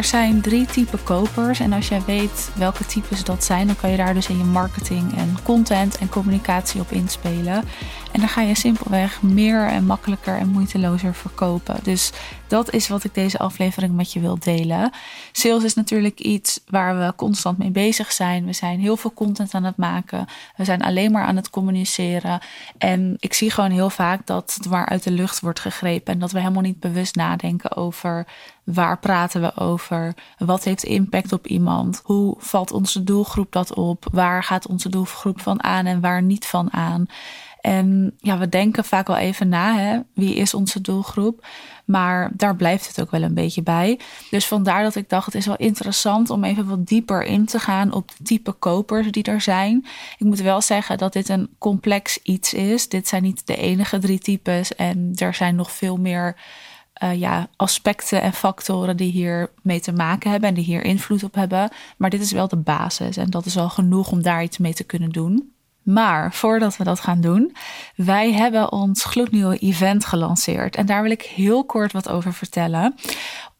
Er zijn drie type kopers en als jij weet welke types dat zijn, dan kan je daar dus in je marketing en content en communicatie op inspelen. En dan ga je simpelweg meer en makkelijker en moeitelozer verkopen. Dus dat is wat ik deze aflevering met je wil delen. Sales is natuurlijk iets waar we constant mee bezig zijn. We zijn heel veel content aan het maken. We zijn alleen maar aan het communiceren. En ik zie gewoon heel vaak dat het maar uit de lucht wordt gegrepen. En dat we helemaal niet bewust nadenken over waar praten we over? Wat heeft impact op iemand? Hoe valt onze doelgroep dat op? Waar gaat onze doelgroep van aan en waar niet van aan? En ja, we denken vaak wel even na, hè? wie is onze doelgroep? Maar daar blijft het ook wel een beetje bij. Dus vandaar dat ik dacht, het is wel interessant om even wat dieper in te gaan op de type kopers die er zijn. Ik moet wel zeggen dat dit een complex iets is. Dit zijn niet de enige drie types en er zijn nog veel meer uh, ja, aspecten en factoren die hier mee te maken hebben en die hier invloed op hebben. Maar dit is wel de basis en dat is al genoeg om daar iets mee te kunnen doen. Maar voordat we dat gaan doen, wij hebben ons gloednieuwe event gelanceerd. En daar wil ik heel kort wat over vertellen.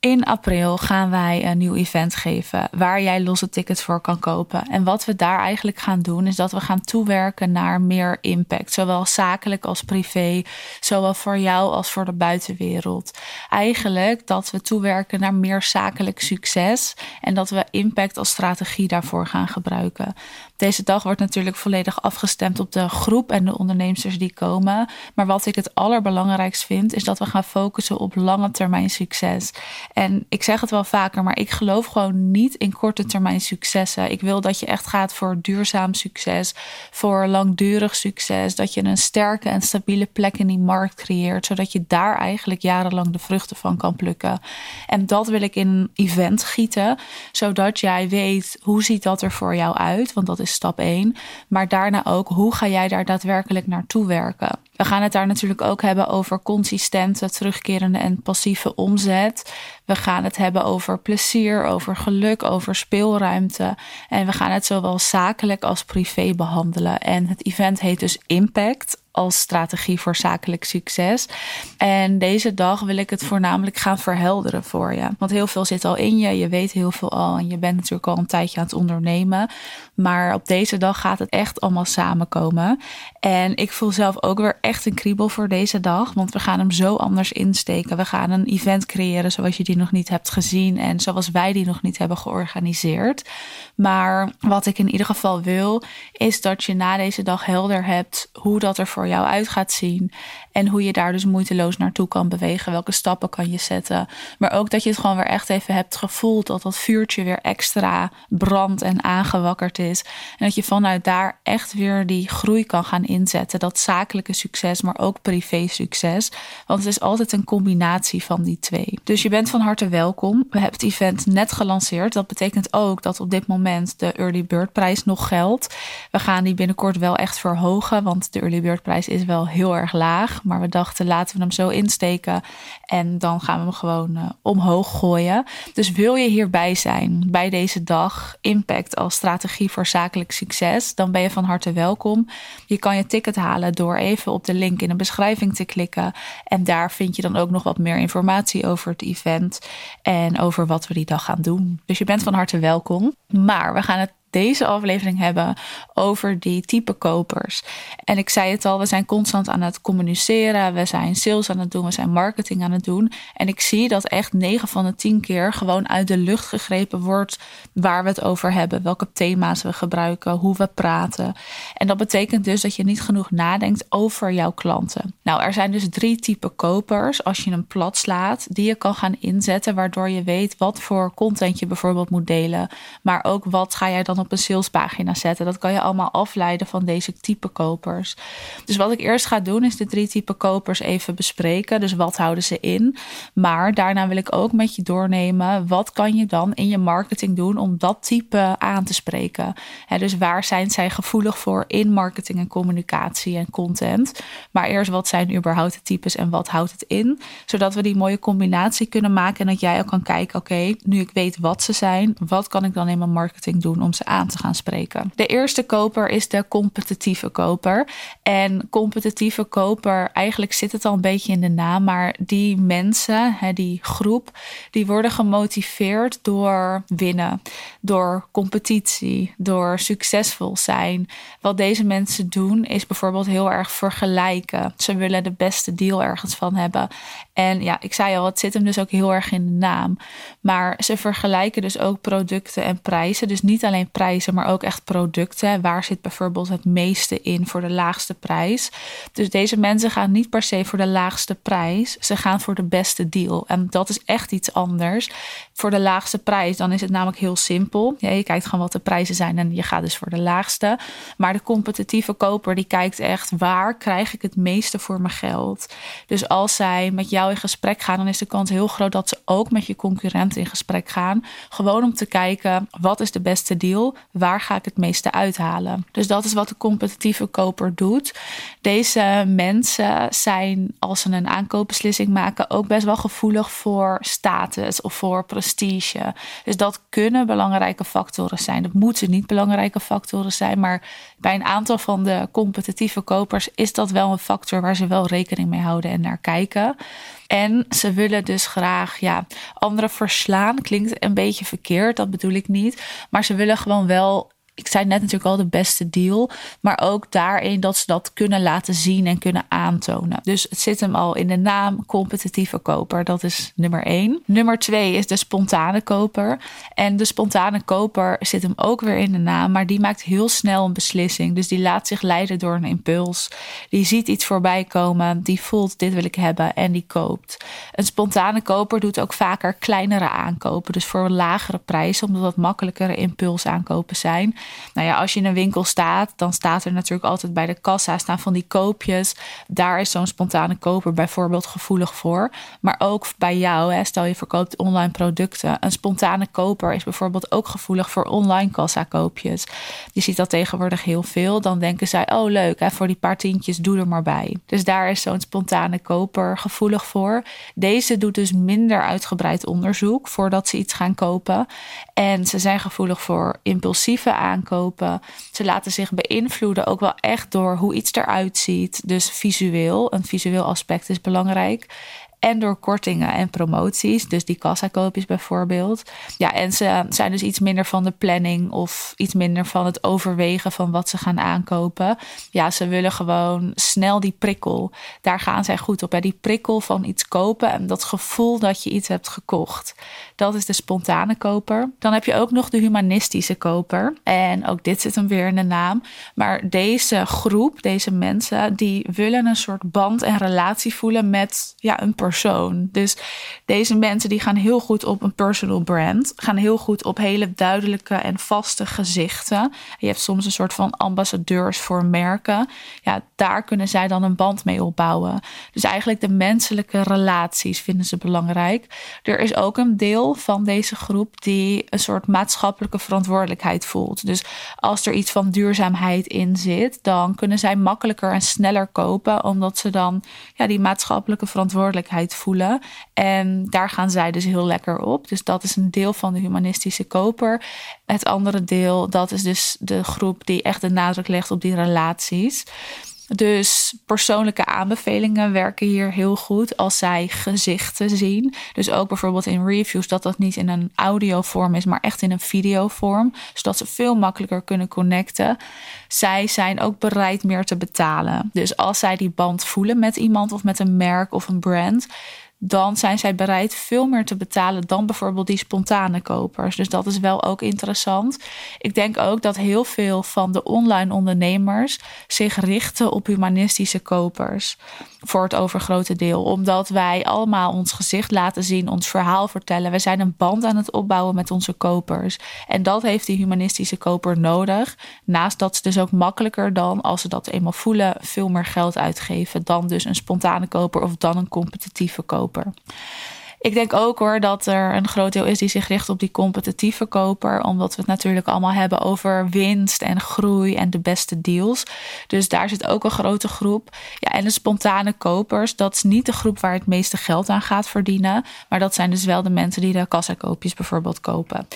In april gaan wij een nieuw event geven waar jij losse tickets voor kan kopen. En wat we daar eigenlijk gaan doen, is dat we gaan toewerken naar meer impact. Zowel zakelijk als privé, zowel voor jou als voor de buitenwereld. Eigenlijk dat we toewerken naar meer zakelijk succes en dat we impact als strategie daarvoor gaan gebruiken. Deze dag wordt natuurlijk volledig afgestemd op de groep en de ondernemers die komen. Maar wat ik het allerbelangrijkst vind, is dat we gaan focussen op lange termijn succes. En ik zeg het wel vaker, maar ik geloof gewoon niet in korte termijn successen. Ik wil dat je echt gaat voor duurzaam succes, voor langdurig succes. Dat je een sterke en stabiele plek in die markt creëert, zodat je daar eigenlijk jarenlang de vruchten van kan plukken. En dat wil ik in een event gieten, zodat jij weet hoe ziet dat er voor jou uit, want dat is stap 1. Maar daarna ook, hoe ga jij daar daadwerkelijk naartoe werken? We gaan het daar natuurlijk ook hebben over consistente, terugkerende en passieve omzet. We gaan het hebben over plezier, over geluk, over speelruimte. En we gaan het zowel zakelijk als privé behandelen. En het event heet dus Impact als strategie voor zakelijk succes. En deze dag wil ik het voornamelijk gaan verhelderen voor je. Want heel veel zit al in je, je weet heel veel al en je bent natuurlijk al een tijdje aan het ondernemen. Maar op deze dag gaat het echt allemaal samenkomen. En ik voel zelf ook weer echt een kriebel voor deze dag, want we gaan hem zo anders insteken. We gaan een event creëren zoals je die nog niet hebt gezien en zoals wij die nog niet hebben georganiseerd. Maar wat ik in ieder geval wil, is dat je na deze dag helder hebt hoe dat er voor jou uit gaat zien. En hoe je daar dus moeiteloos naartoe kan bewegen. Welke stappen kan je zetten. Maar ook dat je het gewoon weer echt even hebt gevoeld. Dat dat vuurtje weer extra brandt en aangewakkerd is. En dat je vanuit daar echt weer die groei kan gaan inzetten. Dat zakelijke succes, maar ook privé succes. Want het is altijd een combinatie van die twee. Dus je bent van harte welkom. We hebben het event net gelanceerd. Dat betekent ook dat op dit moment de Early Bird prijs nog geldt. We gaan die binnenkort wel echt verhogen. Want de Early Bird prijs is wel heel erg laag. Maar we dachten, laten we hem zo insteken. En dan gaan we hem gewoon uh, omhoog gooien. Dus wil je hierbij zijn bij deze dag, Impact als strategie voor zakelijk succes, dan ben je van harte welkom. Je kan je ticket halen door even op de link in de beschrijving te klikken. En daar vind je dan ook nog wat meer informatie over het event en over wat we die dag gaan doen. Dus je bent van harte welkom. Maar we gaan het deze aflevering hebben over die type kopers. En ik zei het al, we zijn constant aan het communiceren, we zijn sales aan het doen, we zijn marketing aan het doen. En ik zie dat echt 9 van de 10 keer gewoon uit de lucht gegrepen wordt waar we het over hebben, welke thema's we gebruiken, hoe we praten. En dat betekent dus dat je niet genoeg nadenkt over jouw klanten. Nou, er zijn dus drie type kopers als je een plat slaat, die je kan gaan inzetten, waardoor je weet wat voor content je bijvoorbeeld moet delen, maar ook wat ga jij dan op een salespagina zetten. Dat kan je allemaal afleiden van deze type kopers. Dus wat ik eerst ga doen is de drie type kopers even bespreken. Dus wat houden ze in? Maar daarna wil ik ook met je doornemen. Wat kan je dan in je marketing doen om dat type aan te spreken? dus waar zijn zij gevoelig voor in marketing en communicatie en content? Maar eerst wat zijn überhaupt de types en wat houdt het in? Zodat we die mooie combinatie kunnen maken en dat jij ook kan kijken, oké, nu ik weet wat ze zijn, wat kan ik dan in mijn marketing doen om ze aan te gaan spreken. De eerste koper is de competitieve koper. En competitieve koper, eigenlijk zit het al een beetje in de naam, maar die mensen, die groep, die worden gemotiveerd door winnen, door competitie, door succesvol zijn. Wat deze mensen doen is bijvoorbeeld heel erg vergelijken. Ze willen de beste deal ergens van hebben. En ja, ik zei al, het zit hem dus ook heel erg in de naam. Maar ze vergelijken dus ook producten en prijzen. Dus niet alleen prijzen, maar ook echt producten. Waar zit bijvoorbeeld het meeste in voor de laagste prijs? Dus deze mensen gaan niet per se voor de laagste prijs. Ze gaan voor de beste deal. En dat is echt iets anders. Voor de laagste prijs, dan is het namelijk heel simpel. Je kijkt gewoon wat de prijzen zijn en je gaat dus voor de laagste. Maar de competitieve koper, die kijkt echt waar krijg ik het meeste voor mijn geld. Dus als zij met jou in gesprek gaan, dan is de kans heel groot dat ze ook met je concurrent in gesprek gaan. Gewoon om te kijken, wat is de beste deal? Waar ga ik het meeste uithalen? Dus dat is wat de competitieve koper doet. Deze mensen zijn, als ze een aankoopbeslissing maken, ook best wel gevoelig voor status of voor prestige. Dus dat kunnen belangrijke factoren zijn. Dat moeten niet belangrijke factoren zijn, maar bij een aantal van de competitieve kopers is dat wel een factor waar ze wel rekening mee houden en naar kijken. En ze willen dus graag ja, anderen verslaan. Klinkt een beetje verkeerd, dat bedoel ik niet. Maar ze willen gewoon wel ik zei net natuurlijk al de beste deal. Maar ook daarin dat ze dat kunnen laten zien en kunnen aantonen. Dus het zit hem al in de naam competitieve koper. Dat is nummer één. Nummer twee is de spontane koper. En de spontane koper zit hem ook weer in de naam. Maar die maakt heel snel een beslissing. Dus die laat zich leiden door een impuls. Die ziet iets voorbij komen. Die voelt dit wil ik hebben en die koopt. Een spontane koper doet ook vaker kleinere aankopen. Dus voor een lagere prijs. Omdat dat makkelijkere impuls aankopen zijn. Nou ja, als je in een winkel staat, dan staat er natuurlijk altijd bij de kassa staan van die koopjes. Daar is zo'n spontane koper bijvoorbeeld gevoelig voor. Maar ook bij jou, hè, stel je verkoopt online producten. Een spontane koper is bijvoorbeeld ook gevoelig voor online kassa koopjes. Je ziet dat tegenwoordig heel veel. Dan denken zij, oh leuk, hè, voor die paar tientjes doe er maar bij. Dus daar is zo'n spontane koper gevoelig voor. Deze doet dus minder uitgebreid onderzoek voordat ze iets gaan kopen. En ze zijn gevoelig voor impulsieve Ze laten zich beïnvloeden ook wel echt door hoe iets eruit ziet. Dus visueel, een visueel aspect is belangrijk. En door kortingen en promoties. Dus die kassakoopjes bijvoorbeeld. Ja, en ze zijn dus iets minder van de planning of iets minder van het overwegen van wat ze gaan aankopen. Ja, ze willen gewoon snel die prikkel. Daar gaan zij goed op. Die prikkel van iets kopen en dat gevoel dat je iets hebt gekocht. Dat is de spontane koper. Dan heb je ook nog de humanistische koper. En ook dit zit hem weer in de naam. Maar deze groep, deze mensen, die willen een soort band en relatie voelen met ja, een persoon. Dus deze mensen die gaan heel goed op een personal brand. Gaan heel goed op hele duidelijke en vaste gezichten. Je hebt soms een soort van ambassadeurs voor merken. Ja, daar kunnen zij dan een band mee opbouwen. Dus eigenlijk de menselijke relaties vinden ze belangrijk. Er is ook een deel van deze groep die een soort maatschappelijke verantwoordelijkheid voelt. Dus als er iets van duurzaamheid in zit, dan kunnen zij makkelijker en sneller kopen, omdat ze dan ja, die maatschappelijke verantwoordelijkheid voelen. En daar gaan zij dus heel lekker op. Dus dat is een deel van de humanistische koper. Het andere deel, dat is dus de groep die echt de nadruk legt op die relaties. Dus persoonlijke aanbevelingen werken hier heel goed als zij gezichten zien. Dus ook bijvoorbeeld in reviews dat dat niet in een audiovorm is, maar echt in een videovorm. Zodat ze veel makkelijker kunnen connecten. Zij zijn ook bereid meer te betalen. Dus als zij die band voelen met iemand of met een merk of een brand, dan zijn zij bereid veel meer te betalen dan bijvoorbeeld die spontane kopers. Dus dat is wel ook interessant. Ik denk ook dat heel veel van de online ondernemers zich richten op humanistische kopers. Voor het overgrote deel. Omdat wij allemaal ons gezicht laten zien, ons verhaal vertellen. We zijn een band aan het opbouwen met onze kopers. En dat heeft die humanistische koper nodig. Naast dat ze dus ook makkelijker dan, als ze dat eenmaal voelen, veel meer geld uitgeven. Dan dus een spontane koper of dan een competitieve koper. Ik denk ook hoor dat er een groot deel is die zich richt op die competitieve koper. Omdat we het natuurlijk allemaal hebben over winst en groei en de beste deals. Dus daar zit ook een grote groep. Ja, en de spontane kopers, dat is niet de groep waar het meeste geld aan gaat verdienen. Maar dat zijn dus wel de mensen die de kassakoopjes bijvoorbeeld kopen.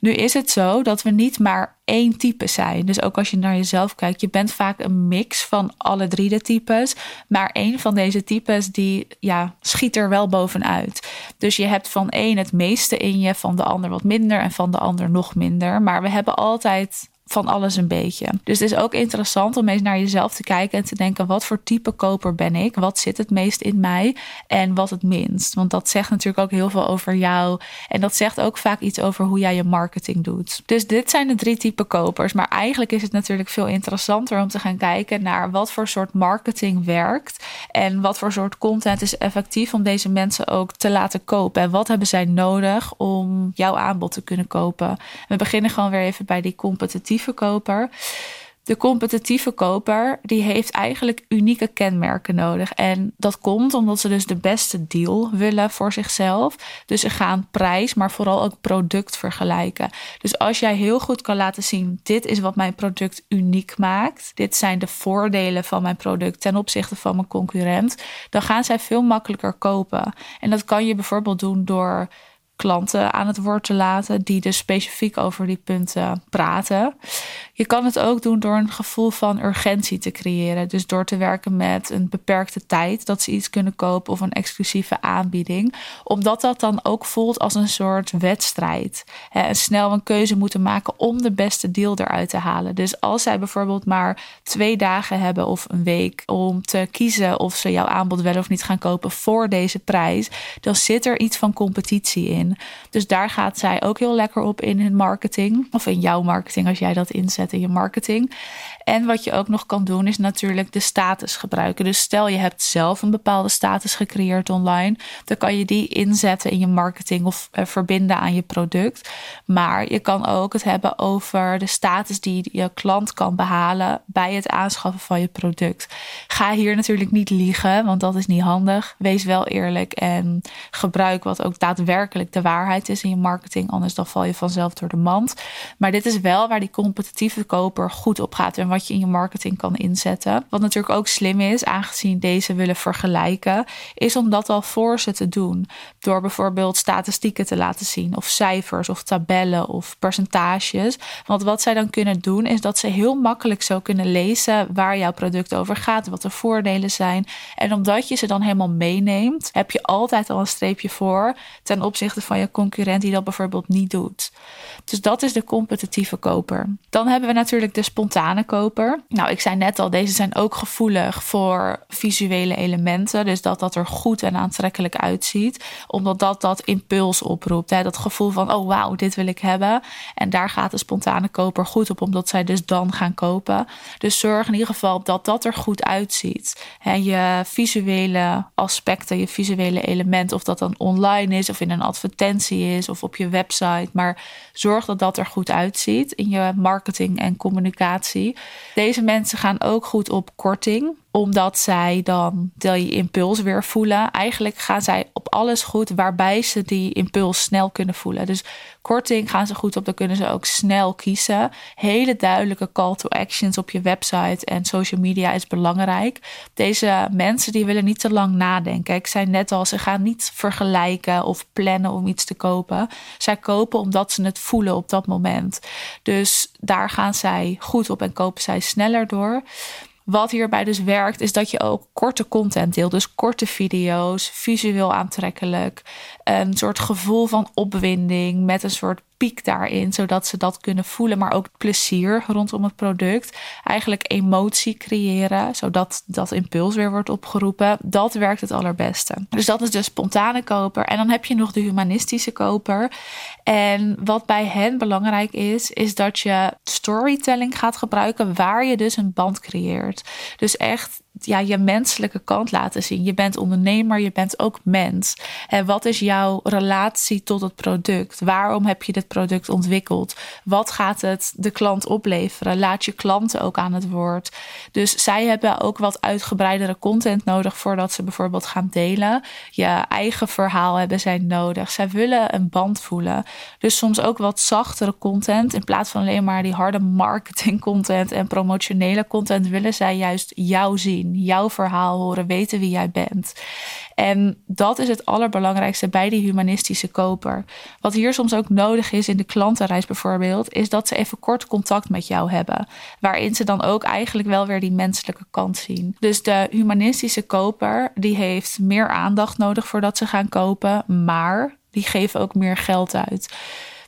Nu is het zo dat we niet maar één type zijn. Dus ook als je naar jezelf kijkt, je bent vaak een mix van alle drie de types. Maar één van deze types die ja, schiet er wel bovenuit. Dus je hebt van één het meeste in je, van de ander wat minder en van de ander nog minder. Maar we hebben altijd van alles een beetje. Dus het is ook interessant om eens naar jezelf te kijken en te denken: wat voor type koper ben ik? Wat zit het meest in mij en wat het minst? Want dat zegt natuurlijk ook heel veel over jou. En dat zegt ook vaak iets over hoe jij je marketing doet. Dus dit zijn de drie type kopers. Maar eigenlijk is het natuurlijk veel interessanter om te gaan kijken naar wat voor soort marketing werkt. En wat voor soort content is effectief om deze mensen ook te laten kopen. En wat hebben zij nodig om jouw aanbod te kunnen kopen? We beginnen gewoon weer even bij die competitieve koper. De competitieve koper die heeft eigenlijk unieke kenmerken nodig. En dat komt omdat ze dus de beste deal willen voor zichzelf. Dus ze gaan prijs, maar vooral ook product vergelijken. Dus als jij heel goed kan laten zien: dit is wat mijn product uniek maakt. Dit zijn de voordelen van mijn product ten opzichte van mijn concurrent. Dan gaan zij veel makkelijker kopen. En dat kan je bijvoorbeeld doen door klanten aan het woord te laten die dus specifiek over die punten praten. Je kan het ook doen door een gevoel van urgentie te creëren. Dus door te werken met een beperkte tijd dat ze iets kunnen kopen of een exclusieve aanbieding. Omdat dat dan ook voelt als een soort wedstrijd. En snel een keuze moeten maken om de beste deal eruit te halen. Dus als zij bijvoorbeeld maar twee dagen hebben of een week om te kiezen of ze jouw aanbod wel of niet gaan kopen voor deze prijs, dan zit er iets van competitie in. Dus daar gaat zij ook heel lekker op in hun marketing. Of in jouw marketing als jij dat inzet in je marketing. En wat je ook nog kan doen is natuurlijk de status gebruiken. Dus stel je hebt zelf een bepaalde status gecreëerd online. Dan kan je die inzetten in je marketing of eh, verbinden aan je product. Maar je kan ook het hebben over de status die je klant kan behalen bij het aanschaffen van je product. Ga hier natuurlijk niet liegen, want dat is niet handig. Wees wel eerlijk en gebruik wat ook daadwerkelijk waarheid is in je marketing. Anders dan val je vanzelf door de mand. Maar dit is wel waar die competitieve koper goed op gaat. En wat je in je marketing kan inzetten. Wat natuurlijk ook slim is, aangezien deze willen vergelijken, is om dat al voor ze te doen. Door bijvoorbeeld statistieken te laten zien, of cijfers, of tabellen, of percentages. Want wat zij dan kunnen doen, is dat ze heel makkelijk zo kunnen lezen waar jouw product over gaat, wat de voordelen zijn. En omdat je ze dan helemaal meeneemt, heb je altijd al een streepje voor ten opzichte van je concurrent die dat bijvoorbeeld niet doet. Dus dat is de competitieve koper. Dan hebben we natuurlijk de spontane koper. Nou, ik zei net al, deze zijn ook gevoelig voor visuele elementen. Dus dat dat er goed en aantrekkelijk uitziet. Omdat dat dat impuls oproept. Hè? Dat gevoel van, oh wauw, dit wil ik hebben. En daar gaat de spontane koper goed op, omdat zij dus dan gaan kopen. Dus zorg in ieder geval dat dat er goed uitziet. En je visuele aspecten, je visuele elementen, of dat dan online is of in een advertentie is of op je website. Maar zorg dat dat er goed uitziet in je marketing en communicatie. Deze mensen gaan ook goed op korting omdat zij dan die impuls weer voelen. Eigenlijk gaan zij op alles goed waarbij ze die impuls snel kunnen voelen. Dus korting gaan ze goed op, dan kunnen ze ook snel kiezen. Hele duidelijke call to actions op je website en social media is belangrijk. Deze mensen die willen niet te lang nadenken. Ik zei net al, ze gaan niet vergelijken of plannen om iets te kopen. Zij kopen omdat ze het voelen op dat moment. Dus daar gaan zij goed op en kopen zij sneller door. Wat hierbij dus werkt, is dat je ook korte content deelt. Dus korte video's, visueel aantrekkelijk. Een soort gevoel van opwinding met een soort piek daarin, zodat ze dat kunnen voelen, maar ook plezier rondom het product. Eigenlijk emotie creëren, zodat dat impuls weer wordt opgeroepen. Dat werkt het allerbeste. Dus dat is de spontane koper. En dan heb je nog de humanistische koper. En wat bij hen belangrijk is, is dat je storytelling gaat gebruiken waar je dus een band creëert. Dus echt ja, je menselijke kant laten zien. Je bent ondernemer, je bent ook mens. En wat is jouw relatie tot het product? Waarom heb je dit product ontwikkeld? Wat gaat het de klant opleveren? Laat je klanten ook aan het woord. Dus zij hebben ook wat uitgebreidere content nodig voordat ze bijvoorbeeld gaan delen. Je eigen verhaal hebben zij nodig. Zij willen een band voelen. Dus soms ook wat zachtere content. In plaats van alleen maar die harde marketing content en promotionele content willen zij juist jou zien jouw verhaal horen, weten wie jij bent. En dat is het allerbelangrijkste bij die humanistische koper. Wat hier soms ook nodig is in de klantenreis bijvoorbeeld, is dat ze even kort contact met jou hebben. Waarin ze dan ook eigenlijk wel weer die menselijke kant zien. Dus de humanistische koper, die heeft meer aandacht nodig voordat ze gaan kopen, maar die geven ook meer geld uit.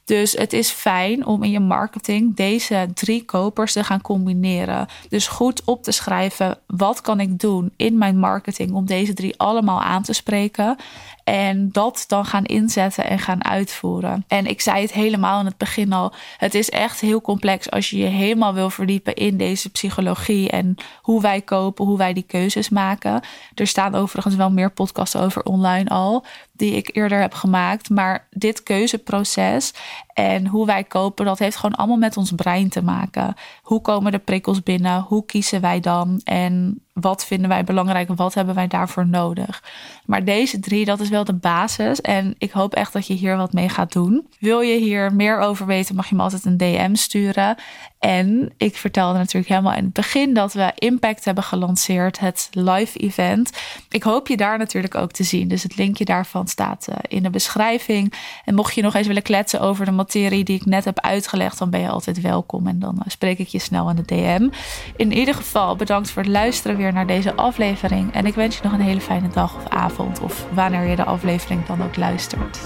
Dus het is fijn om in je marketing deze drie kopers te gaan combineren. Dus goed op te schrijven: wat kan ik doen in mijn marketing om deze drie allemaal aan te spreken? En dat dan gaan inzetten en gaan uitvoeren. En ik zei het helemaal in het begin al. Het is echt heel complex als je je helemaal wil verdiepen in deze psychologie en hoe wij kopen, hoe wij die keuzes maken. Er staan overigens wel meer podcasts over online al, die ik eerder heb gemaakt. Maar dit keuzeproces en hoe wij kopen, dat heeft gewoon allemaal met ons brein te maken. Hoe komen de prikkels binnen? Hoe kiezen wij dan? En wat vinden wij belangrijk en wat hebben wij daarvoor nodig? Maar deze drie, dat is wel de basis. En ik hoop echt dat je hier wat mee gaat doen. Wil je hier meer over weten, mag je me altijd een DM sturen. En ik vertelde natuurlijk helemaal in het begin dat we Impact hebben gelanceerd, het live event. Ik hoop je daar natuurlijk ook te zien. Dus het linkje daarvan staat eh, in de beschrijving. En mocht je nog eens willen kletsen over de materie die ik net heb uitgelegd, dan ben je altijd welkom. En dan eh, spreek ik je snel aan de DM. In ieder geval bedankt voor het luisteren weer naar deze aflevering. En ik wens je nog een hele fijne dag of avond. Of wanneer je de aflevering dan ook luistert.